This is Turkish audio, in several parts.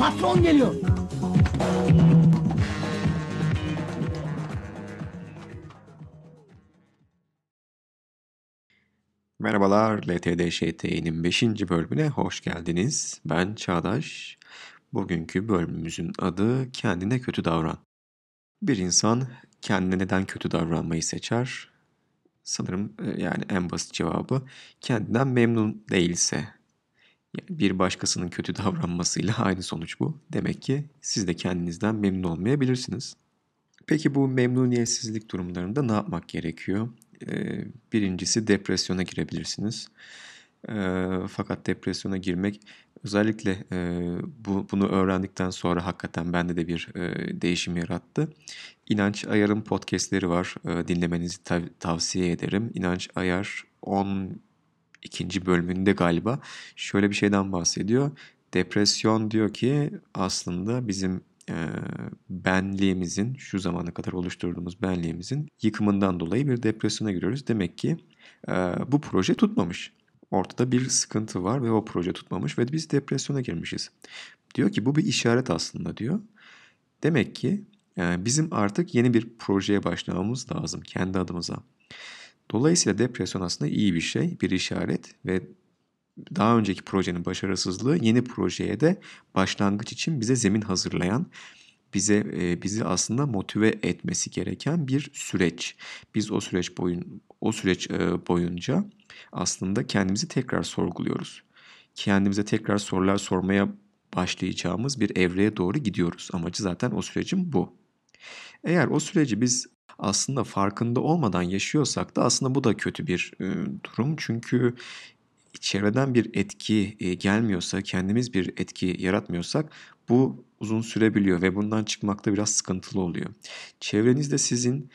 Patron geliyor. Merhabalar, LTD ŞT'nin 5. bölümüne hoş geldiniz. Ben Çağdaş. Bugünkü bölümümüzün adı Kendine Kötü Davran. Bir insan kendine neden kötü davranmayı seçer? Sanırım e, yani en basit cevabı kendinden memnun değilse. Yani bir başkasının kötü davranmasıyla aynı sonuç bu. Demek ki siz de kendinizden memnun olmayabilirsiniz. Peki bu memnuniyetsizlik durumlarında ne yapmak gerekiyor? Ee, birincisi depresyona girebilirsiniz. Ee, fakat depresyona girmek özellikle e, bu, bunu öğrendikten sonra hakikaten bende de bir e, değişim yarattı. İnanç Ayar'ın podcastleri var. E, dinlemenizi tav- tavsiye ederim. İnanç Ayar 12. bölümünde galiba şöyle bir şeyden bahsediyor. Depresyon diyor ki aslında bizim e, benliğimizin şu zamana kadar oluşturduğumuz benliğimizin yıkımından dolayı bir depresyona giriyoruz. Demek ki e, bu proje tutmamış. Ortada bir sıkıntı var ve o proje tutmamış ve biz depresyona girmişiz. Diyor ki bu bir işaret aslında diyor. Demek ki e, bizim artık yeni bir projeye başlamamız lazım kendi adımıza. Dolayısıyla depresyon aslında iyi bir şey, bir işaret ve daha önceki projenin başarısızlığı yeni projeye de başlangıç için bize zemin hazırlayan, bize e, bizi aslında motive etmesi gereken bir süreç. Biz o süreç boyun o süreç e, boyunca aslında kendimizi tekrar sorguluyoruz. Kendimize tekrar sorular sormaya başlayacağımız bir evreye doğru gidiyoruz. Amacı zaten o sürecin bu. Eğer o süreci biz aslında farkında olmadan yaşıyorsak da aslında bu da kötü bir durum. Çünkü çevreden bir etki gelmiyorsa, kendimiz bir etki yaratmıyorsak bu uzun sürebiliyor ve bundan çıkmakta biraz sıkıntılı oluyor. Çevrenizde sizin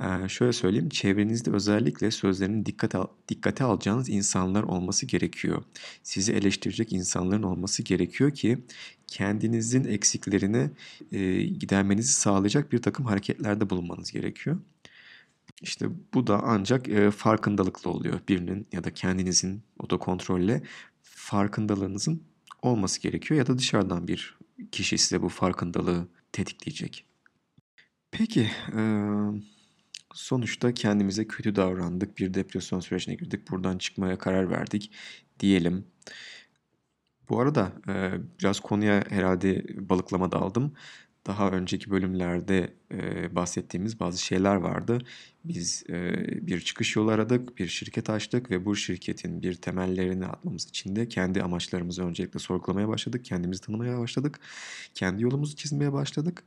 e, şöyle söyleyeyim, çevrenizde özellikle sözlerini dikkate, dikkate alacağınız insanlar olması gerekiyor. Sizi eleştirecek insanların olması gerekiyor ki kendinizin eksiklerini e, gidermenizi sağlayacak bir takım hareketlerde bulunmanız gerekiyor. İşte bu da ancak e, farkındalıkla oluyor. Birinin ya da kendinizin otokontrolle farkındalığınızın olması gerekiyor ya da dışarıdan bir kişi size bu farkındalığı tetikleyecek. Peki e, sonuçta kendimize kötü davrandık, bir depresyon sürecine girdik, buradan çıkmaya karar verdik diyelim. Bu arada biraz konuya herhalde balıklama daldım daha önceki bölümlerde bahsettiğimiz bazı şeyler vardı. Biz bir çıkış yolu aradık, bir şirket açtık ve bu şirketin bir temellerini atmamız için de kendi amaçlarımızı öncelikle sorgulamaya başladık. Kendimizi tanımaya başladık. Kendi yolumuzu çizmeye başladık.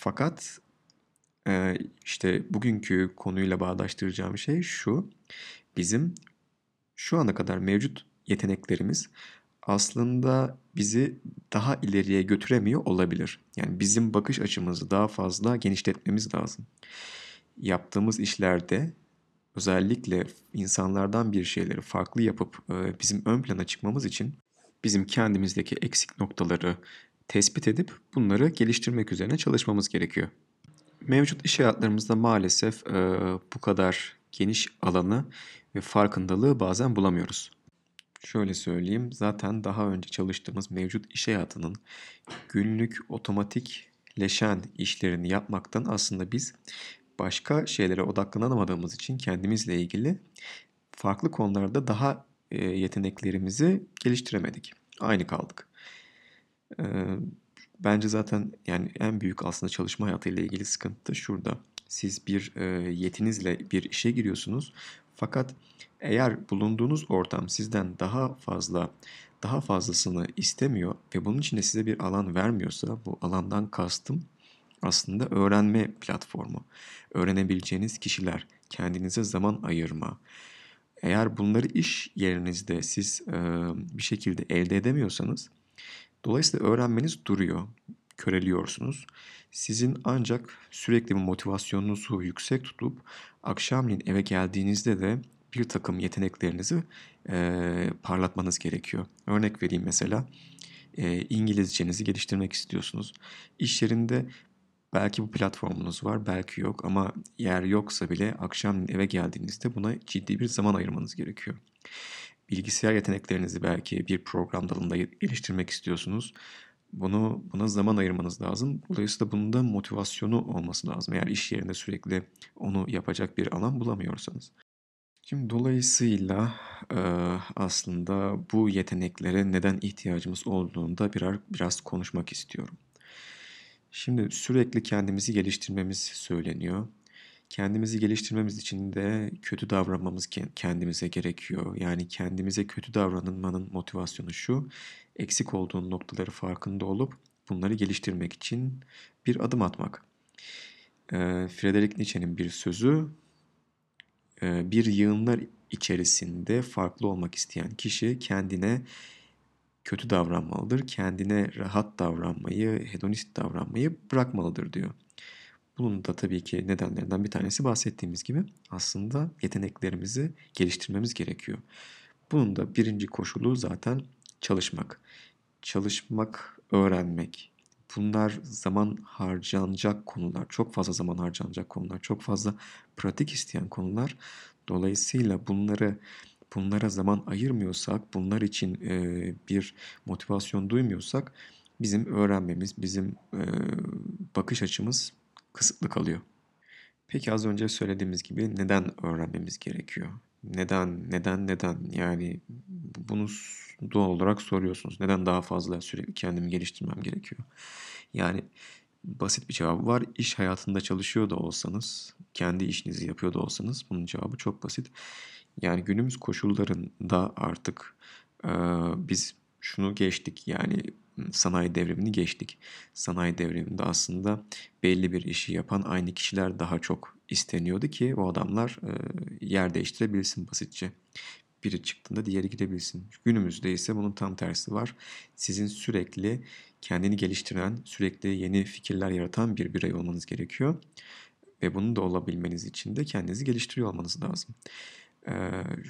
Fakat e, işte bugünkü konuyla bağdaştıracağım şey şu. Bizim şu ana kadar mevcut yeteneklerimiz aslında bizi daha ileriye götüremiyor olabilir. Yani bizim bakış açımızı daha fazla genişletmemiz lazım. Yaptığımız işlerde özellikle insanlardan bir şeyleri farklı yapıp bizim ön plana çıkmamız için bizim kendimizdeki eksik noktaları tespit edip bunları geliştirmek üzerine çalışmamız gerekiyor. Mevcut iş hayatlarımızda maalesef e, bu kadar geniş alanı ve farkındalığı bazen bulamıyoruz. Şöyle söyleyeyim, zaten daha önce çalıştığımız mevcut iş hayatının günlük otomatikleşen işlerini yapmaktan aslında biz başka şeylere odaklanamadığımız için kendimizle ilgili farklı konularda daha e, yeteneklerimizi geliştiremedik. Aynı kaldık. E, bence zaten yani en büyük aslında çalışma hayatıyla ilgili sıkıntı şurada. Siz bir e, yetinizle bir işe giriyorsunuz fakat eğer bulunduğunuz ortam sizden daha fazla daha fazlasını istemiyor ve bunun için de size bir alan vermiyorsa bu alandan kastım aslında öğrenme platformu. Öğrenebileceğiniz kişiler, kendinize zaman ayırma. Eğer bunları iş yerinizde siz e, bir şekilde elde edemiyorsanız dolayısıyla öğrenmeniz duruyor, köreliyorsunuz. Sizin ancak sürekli bir motivasyonunuzu yüksek tutup akşamleyin eve geldiğinizde de bir takım yeteneklerinizi e, parlatmanız gerekiyor. Örnek vereyim mesela e, İngilizcenizi geliştirmek istiyorsunuz. İş yerinde belki bu platformunuz var belki yok ama yer yoksa bile akşam eve geldiğinizde buna ciddi bir zaman ayırmanız gerekiyor. Bilgisayar yeteneklerinizi belki bir program dalında geliştirmek istiyorsunuz. Bunu buna zaman ayırmanız lazım. Dolayısıyla bunun da motivasyonu olması lazım. Eğer iş yerinde sürekli onu yapacak bir alan bulamıyorsanız. Şimdi dolayısıyla aslında bu yeteneklere neden ihtiyacımız olduğunu da birer, biraz konuşmak istiyorum. Şimdi sürekli kendimizi geliştirmemiz söyleniyor. Kendimizi geliştirmemiz için de kötü davranmamız kendimize gerekiyor. Yani kendimize kötü davranmanın motivasyonu şu, eksik olduğun noktaları farkında olup bunları geliştirmek için bir adım atmak. Friedrich Nietzsche'nin bir sözü, bir yığınlar içerisinde farklı olmak isteyen kişi kendine kötü davranmalıdır. Kendine rahat davranmayı, hedonist davranmayı bırakmalıdır diyor. Bunun da tabii ki nedenlerinden bir tanesi bahsettiğimiz gibi aslında yeteneklerimizi geliştirmemiz gerekiyor. Bunun da birinci koşulu zaten çalışmak. Çalışmak, öğrenmek. Bunlar zaman harcanacak konular, çok fazla zaman harcanacak konular, çok fazla pratik isteyen konular. Dolayısıyla bunları bunlara zaman ayırmıyorsak, bunlar için e, bir motivasyon duymuyorsak bizim öğrenmemiz, bizim e, bakış açımız kısıtlı kalıyor. Peki az önce söylediğimiz gibi neden öğrenmemiz gerekiyor? Neden, neden, neden? Yani bunu doğal olarak soruyorsunuz. Neden daha fazla sürekli kendimi geliştirmem gerekiyor? Yani basit bir cevabı var. İş hayatında çalışıyor da olsanız, kendi işinizi yapıyor da olsanız bunun cevabı çok basit. Yani günümüz koşullarında artık e, biz şunu geçtik yani sanayi devrimini geçtik. Sanayi devriminde aslında belli bir işi yapan aynı kişiler daha çok isteniyordu ki o adamlar e, yer değiştirebilsin basitçe. Biri çıktığında diğeri gidebilsin. Günümüzde ise bunun tam tersi var. Sizin sürekli kendini geliştiren, sürekli yeni fikirler yaratan bir birey olmanız gerekiyor. Ve bunu da olabilmeniz için de kendinizi geliştiriyor olmanız lazım.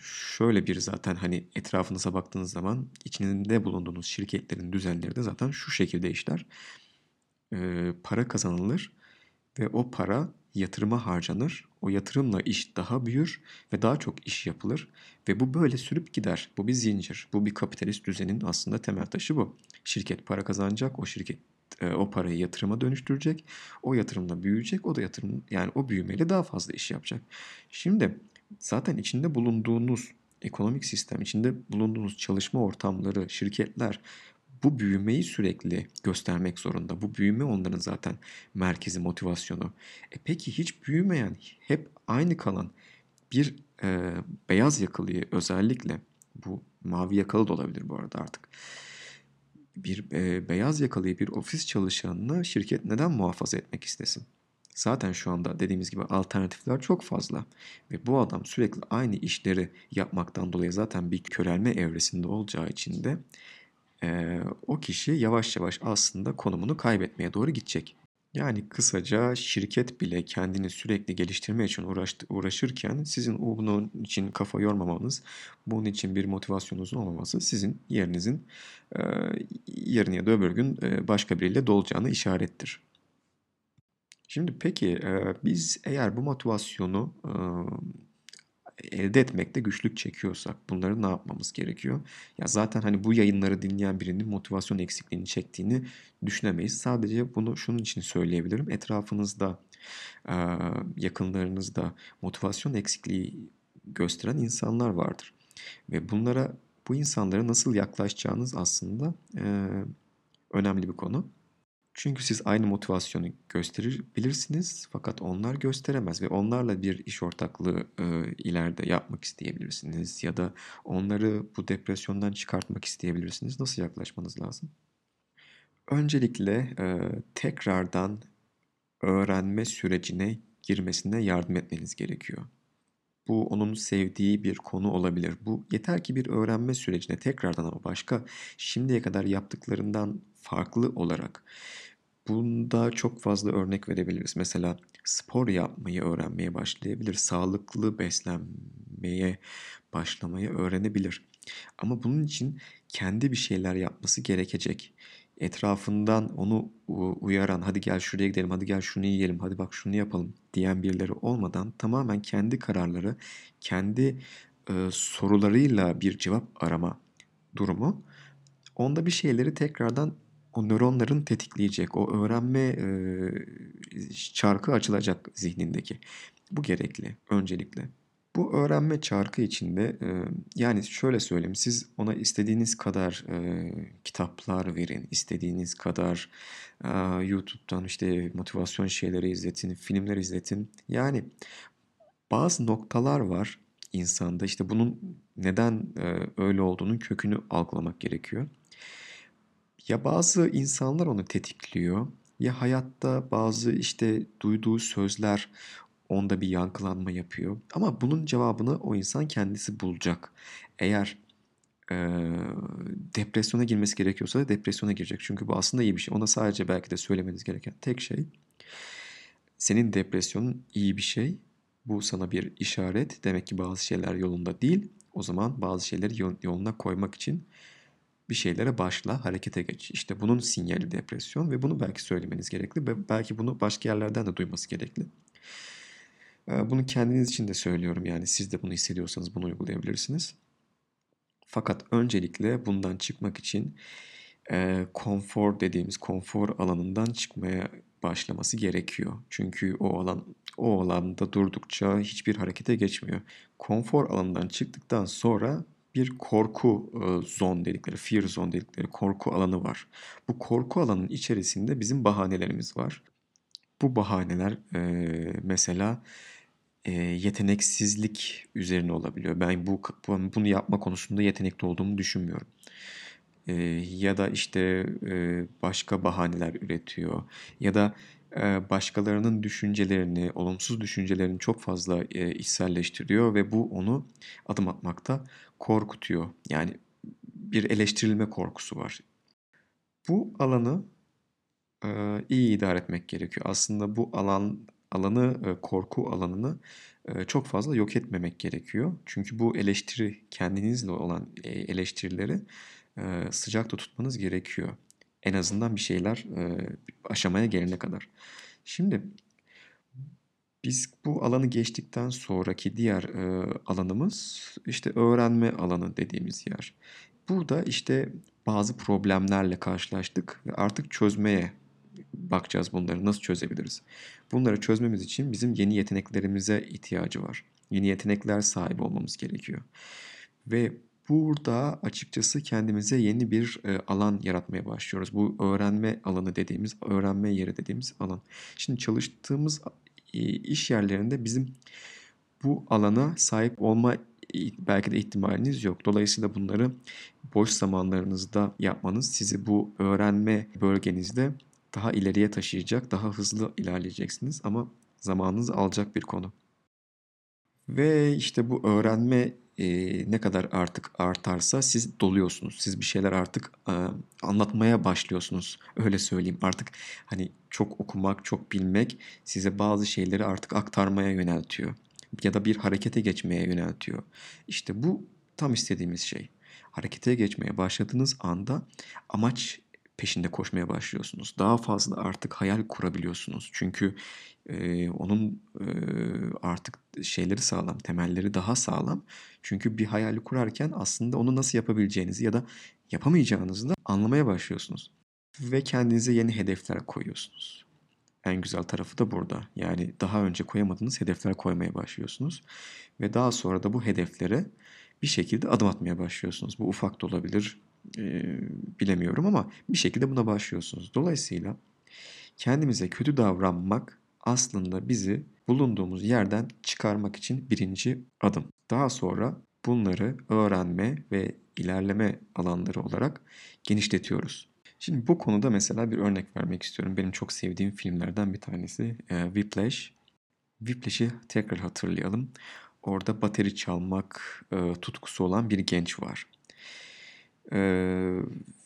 Şöyle bir zaten hani etrafınıza baktığınız zaman içinde bulunduğunuz şirketlerin düzenleri de zaten şu şekilde işler. Para kazanılır ve o para yatırıma harcanır. O yatırımla iş daha büyür ve daha çok iş yapılır ve bu böyle sürüp gider. Bu bir zincir. Bu bir kapitalist düzenin aslında temel taşı bu. Şirket para kazanacak, o şirket o parayı yatırıma dönüştürecek. O yatırımla büyüyecek. O da yatırım yani o büyümeyle daha fazla iş yapacak. Şimdi zaten içinde bulunduğunuz ekonomik sistem, içinde bulunduğunuz çalışma ortamları, şirketler bu büyümeyi sürekli göstermek zorunda. Bu büyüme onların zaten merkezi motivasyonu. E peki hiç büyümeyen, hep aynı kalan bir e, beyaz yakalıyı özellikle bu mavi yakalı da olabilir bu arada artık. Bir e, beyaz yakalıyı bir ofis çalışanını şirket neden muhafaza etmek istesin? Zaten şu anda dediğimiz gibi alternatifler çok fazla. Ve bu adam sürekli aynı işleri yapmaktan dolayı zaten bir körelme evresinde olacağı için de e, o kişi yavaş yavaş aslında konumunu kaybetmeye doğru gidecek. Yani kısaca şirket bile kendini sürekli geliştirme için uğraştı, uğraşırken sizin bunun için kafa yormamanız, bunun için bir motivasyonunuzun olmaması sizin yerinizin e, yarın ya da öbür gün e, başka biriyle dolacağını işarettir. Şimdi peki e, biz eğer bu motivasyonu e, elde etmekte güçlük çekiyorsak bunları ne yapmamız gerekiyor? Ya zaten hani bu yayınları dinleyen birinin motivasyon eksikliğini çektiğini düşünemeyiz. Sadece bunu şunun için söyleyebilirim. Etrafınızda, yakınlarınızda motivasyon eksikliği gösteren insanlar vardır. Ve bunlara bu insanlara nasıl yaklaşacağınız aslında önemli bir konu. Çünkü siz aynı motivasyonu gösterebilirsiniz fakat onlar gösteremez ve onlarla bir iş ortaklığı e, ileride yapmak isteyebilirsiniz ya da onları bu depresyondan çıkartmak isteyebilirsiniz. Nasıl yaklaşmanız lazım? Öncelikle e, tekrardan öğrenme sürecine girmesine yardım etmeniz gerekiyor. Bu onun sevdiği bir konu olabilir. Bu yeter ki bir öğrenme sürecine tekrardan ama başka şimdiye kadar yaptıklarından farklı olarak Bunda çok fazla örnek verebiliriz. Mesela spor yapmayı öğrenmeye başlayabilir. Sağlıklı beslenmeye başlamayı öğrenebilir. Ama bunun için kendi bir şeyler yapması gerekecek. Etrafından onu uyaran, hadi gel şuraya gidelim, hadi gel şunu yiyelim, hadi bak şunu yapalım diyen birileri olmadan tamamen kendi kararları, kendi e, sorularıyla bir cevap arama durumu onda bir şeyleri tekrardan o nöronların tetikleyecek, o öğrenme e, çarkı açılacak zihnindeki. Bu gerekli öncelikle. Bu öğrenme çarkı içinde e, yani şöyle söyleyeyim siz ona istediğiniz kadar e, kitaplar verin, istediğiniz kadar e, YouTube'dan işte motivasyon şeyleri izletin, filmler izletin. Yani bazı noktalar var insanda işte bunun neden e, öyle olduğunun kökünü algılamak gerekiyor. Ya bazı insanlar onu tetikliyor ya hayatta bazı işte duyduğu sözler onda bir yankılanma yapıyor. Ama bunun cevabını o insan kendisi bulacak. Eğer e, depresyona girmesi gerekiyorsa da depresyona girecek. Çünkü bu aslında iyi bir şey. Ona sadece belki de söylemeniz gereken tek şey senin depresyonun iyi bir şey. Bu sana bir işaret. Demek ki bazı şeyler yolunda değil. O zaman bazı şeyleri yoluna koymak için bir şeylere başla, harekete geç. İşte bunun sinyali depresyon ve bunu belki söylemeniz gerekli ve belki bunu başka yerlerden de duyması gerekli. Bunu kendiniz için de söylüyorum yani siz de bunu hissediyorsanız bunu uygulayabilirsiniz. Fakat öncelikle bundan çıkmak için e, konfor dediğimiz konfor alanından çıkmaya başlaması gerekiyor. Çünkü o alan o alanda durdukça hiçbir harekete geçmiyor. Konfor alanından çıktıktan sonra bir korku e, zone dedikleri, fear zone dedikleri korku alanı var. Bu korku alanının içerisinde bizim bahanelerimiz var. Bu bahaneler e, mesela e, yeteneksizlik üzerine olabiliyor. Ben bu bunu yapma konusunda yetenekli olduğumu düşünmüyorum. E, ya da işte e, başka bahaneler üretiyor ya da başkalarının düşüncelerini, olumsuz düşüncelerini çok fazla içselleştiriyor ve bu onu adım atmakta korkutuyor. Yani bir eleştirilme korkusu var. Bu alanı iyi idare etmek gerekiyor. Aslında bu alan alanı korku alanını çok fazla yok etmemek gerekiyor. Çünkü bu eleştiri kendinizle olan eleştirileri sıcakta tutmanız gerekiyor. En azından bir şeyler aşamaya gelene kadar. Şimdi biz bu alanı geçtikten sonraki diğer alanımız işte öğrenme alanı dediğimiz yer. Burada işte bazı problemlerle karşılaştık ve artık çözmeye bakacağız bunları nasıl çözebiliriz. Bunları çözmemiz için bizim yeni yeteneklerimize ihtiyacı var. Yeni yetenekler sahibi olmamız gerekiyor. Ve burada açıkçası kendimize yeni bir e, alan yaratmaya başlıyoruz. Bu öğrenme alanı dediğimiz, öğrenme yeri dediğimiz alan. Şimdi çalıştığımız e, iş yerlerinde bizim bu alana sahip olma belki de ihtimaliniz yok. Dolayısıyla bunları boş zamanlarınızda yapmanız sizi bu öğrenme bölgenizde daha ileriye taşıyacak, daha hızlı ilerleyeceksiniz ama zamanınızı alacak bir konu. Ve işte bu öğrenme e, ne kadar artık artarsa siz doluyorsunuz. Siz bir şeyler artık e, anlatmaya başlıyorsunuz. Öyle söyleyeyim. Artık hani çok okumak, çok bilmek size bazı şeyleri artık aktarmaya yöneltiyor. Ya da bir harekete geçmeye yöneltiyor. İşte bu tam istediğimiz şey. Harekete geçmeye başladığınız anda amaç peşinde koşmaya başlıyorsunuz. Daha fazla artık hayal kurabiliyorsunuz. Çünkü e, onun e, artık şeyleri sağlam, temelleri daha sağlam. Çünkü bir hayali kurarken aslında onu nasıl yapabileceğinizi ya da yapamayacağınızı da anlamaya başlıyorsunuz. Ve kendinize yeni hedefler koyuyorsunuz. En güzel tarafı da burada. Yani daha önce koyamadığınız hedefler koymaya başlıyorsunuz. Ve daha sonra da bu hedeflere bir şekilde adım atmaya başlıyorsunuz. Bu ufak da olabilir, bilemiyorum ama bir şekilde buna başlıyorsunuz. Dolayısıyla kendimize kötü davranmak aslında bizi bulunduğumuz yerden çıkarmak için birinci adım. Daha sonra bunları öğrenme ve ilerleme alanları olarak genişletiyoruz. Şimdi bu konuda mesela bir örnek vermek istiyorum. Benim çok sevdiğim filmlerden bir tanesi e, Whiplash. Whiplash'i tekrar hatırlayalım. Orada bateri çalmak e, tutkusu olan bir genç var e,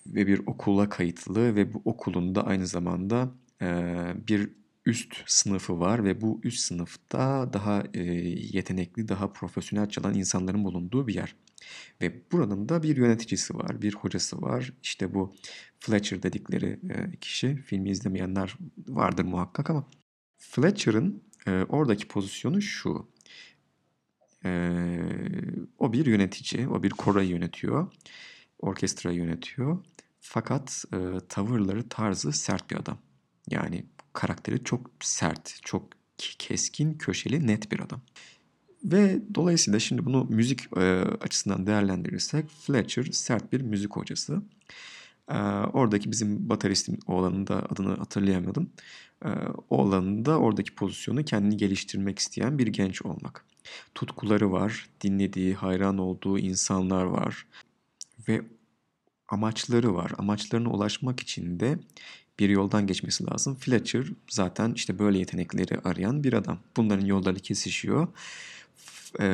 ve bir okula kayıtlı ve bu okulun da aynı zamanda e, bir üst sınıfı var ve bu üst sınıfta daha e, yetenekli, daha profesyonel çalan insanların bulunduğu bir yer. Ve buranın da bir yöneticisi var, bir hocası var. İşte bu Fletcher dedikleri e, kişi, filmi izlemeyenler vardır muhakkak ama Fletcher'ın e, oradaki pozisyonu şu. Ee, o bir yönetici, o bir korayı yönetiyor, orkestrayı yönetiyor. Fakat e, tavırları, tarzı sert bir adam. Yani karakteri çok sert, çok keskin, köşeli, net bir adam. Ve dolayısıyla şimdi bunu müzik e, açısından değerlendirirsek Fletcher sert bir müzik hocası. E, oradaki bizim bataristin oğlanın da adını hatırlayamadım. E, oğlanın da oradaki pozisyonu kendini geliştirmek isteyen bir genç olmak. Tutkuları var, dinlediği, hayran olduğu insanlar var ve amaçları var. Amaçlarına ulaşmak için de bir yoldan geçmesi lazım. Fletcher zaten işte böyle yetenekleri arayan bir adam. Bunların yolları kesişiyor e,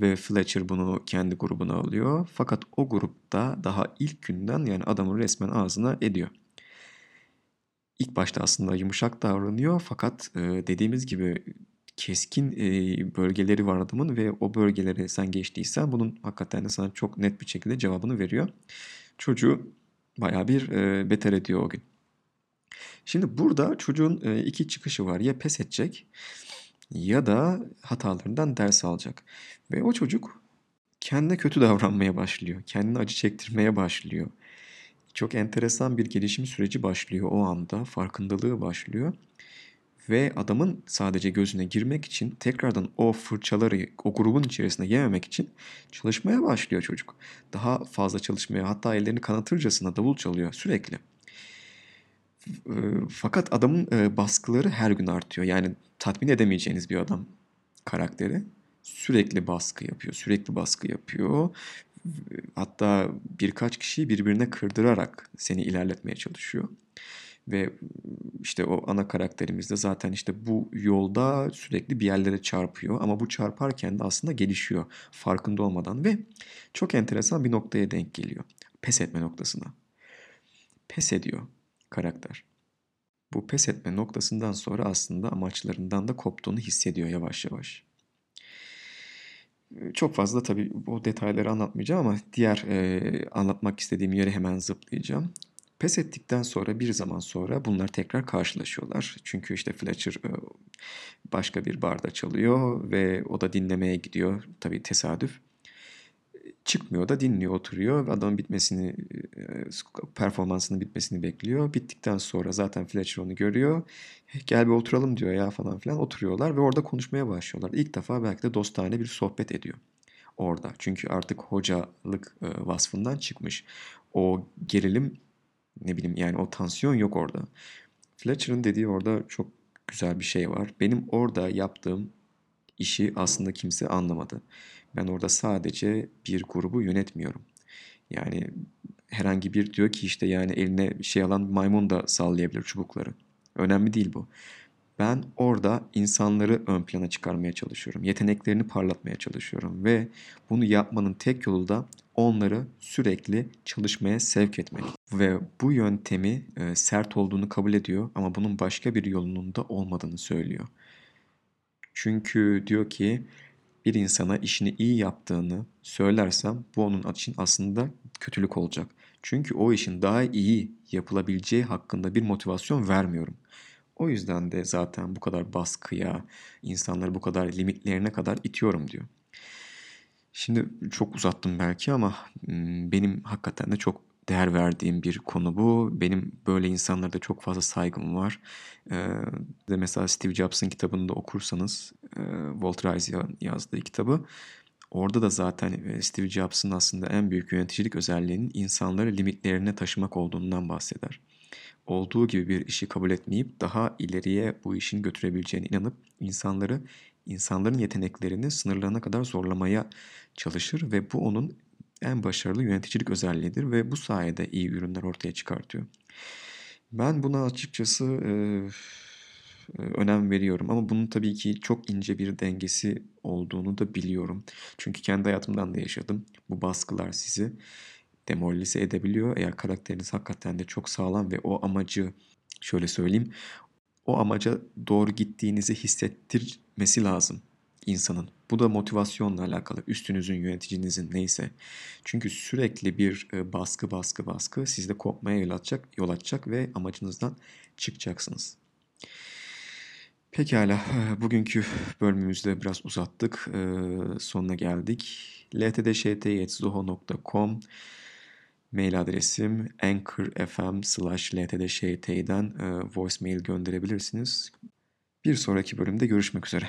ve Fletcher bunu kendi grubuna alıyor. Fakat o grupta daha ilk günden yani adamın resmen ağzına ediyor. İlk başta aslında yumuşak davranıyor fakat e, dediğimiz gibi keskin e, bölgeleri var adamın ve o bölgeleri sen geçtiysen bunun hakikaten de sana çok net bir şekilde cevabını veriyor. Çocuğu baya bir e, beter ediyor o gün. Şimdi burada çocuğun e, iki çıkışı var. Ya pes edecek ya da hatalarından ders alacak. Ve o çocuk kendine kötü davranmaya başlıyor. Kendine acı çektirmeye başlıyor. Çok enteresan bir gelişim süreci başlıyor o anda. Farkındalığı başlıyor. Ve adamın sadece gözüne girmek için tekrardan o fırçaları o grubun içerisinde yememek için çalışmaya başlıyor çocuk. Daha fazla çalışmaya hatta ellerini kanatırcasına davul çalıyor sürekli. Fakat adamın baskıları her gün artıyor. Yani tatmin edemeyeceğiniz bir adam karakteri. Sürekli baskı yapıyor, sürekli baskı yapıyor. Hatta birkaç kişiyi birbirine kırdırarak seni ilerletmeye çalışıyor. Ve işte o ana karakterimiz de zaten işte bu yolda sürekli bir yerlere çarpıyor. Ama bu çarparken de aslında gelişiyor farkında olmadan ve çok enteresan bir noktaya denk geliyor. Pes etme noktasına. Pes ediyor karakter. Bu pes etme noktasından sonra aslında amaçlarından da koptuğunu hissediyor yavaş yavaş. Çok fazla tabii bu detayları anlatmayacağım ama diğer e, anlatmak istediğim yere hemen zıplayacağım. Pes ettikten sonra bir zaman sonra bunlar tekrar karşılaşıyorlar. Çünkü işte Fletcher e, başka bir barda çalıyor ve o da dinlemeye gidiyor. Tabii tesadüf çıkmıyor da dinliyor, oturuyor adamın bitmesini, e, performansının bitmesini bekliyor. Bittikten sonra zaten Fletcher onu görüyor. Gel bir oturalım diyor ya falan filan. Oturuyorlar ve orada konuşmaya başlıyorlar. İlk defa belki de dostane bir sohbet ediyor orada. Çünkü artık hocalık e, vasfından çıkmış. O gerilim ne bileyim yani o tansiyon yok orada. Fletcher'ın dediği orada çok güzel bir şey var. Benim orada yaptığım işi aslında kimse anlamadı. Ben orada sadece bir grubu yönetmiyorum. Yani herhangi bir diyor ki işte yani eline şey alan maymun da sallayabilir çubukları. Önemli değil bu. Ben orada insanları ön plana çıkarmaya çalışıyorum. Yeteneklerini parlatmaya çalışıyorum ve bunu yapmanın tek yolu da onları sürekli çalışmaya sevk etmek. Ve bu yöntemi e, sert olduğunu kabul ediyor ama bunun başka bir yolunun da olmadığını söylüyor. Çünkü diyor ki bir insana işini iyi yaptığını söylersem bu onun için aslında kötülük olacak. Çünkü o işin daha iyi yapılabileceği hakkında bir motivasyon vermiyorum. O yüzden de zaten bu kadar baskıya, insanları bu kadar limitlerine kadar itiyorum diyor. Şimdi çok uzattım belki ama benim hakikaten de çok değer verdiğim bir konu bu. Benim böyle insanlara da çok fazla saygım var. Ee, mesela Steve Jobs'ın kitabını da okursanız, e, Walter Isaac'ın yazdığı kitabı, orada da zaten Steve Jobs'ın aslında en büyük yöneticilik özelliğinin insanları limitlerine taşımak olduğundan bahseder. Olduğu gibi bir işi kabul etmeyip daha ileriye bu işin götürebileceğine inanıp insanları insanların yeteneklerini sınırlarına kadar zorlamaya çalışır ve bu onun en başarılı yöneticilik özelliğidir ve bu sayede iyi ürünler ortaya çıkartıyor. Ben buna açıkçası e, önem veriyorum ama bunun tabii ki çok ince bir dengesi olduğunu da biliyorum. Çünkü kendi hayatımdan da yaşadım. Bu baskılar sizi demoralize edebiliyor. Eğer karakteriniz hakikaten de çok sağlam ve o amacı şöyle söyleyeyim o amaca doğru gittiğinizi hissettirmesi lazım insanın. Bu da motivasyonla alakalı. Üstünüzün, yöneticinizin neyse. Çünkü sürekli bir e, baskı, baskı, baskı sizde kopmaya yol açacak, yol açacak ve amacınızdan çıkacaksınız. Pekala, bugünkü bölümümüzde biraz uzattık. Sonuna geldik. ltdşt.zuho.com Mail adresim anchor.fm slash ltdşt'den e, voicemail gönderebilirsiniz. Bir sonraki bölümde görüşmek üzere.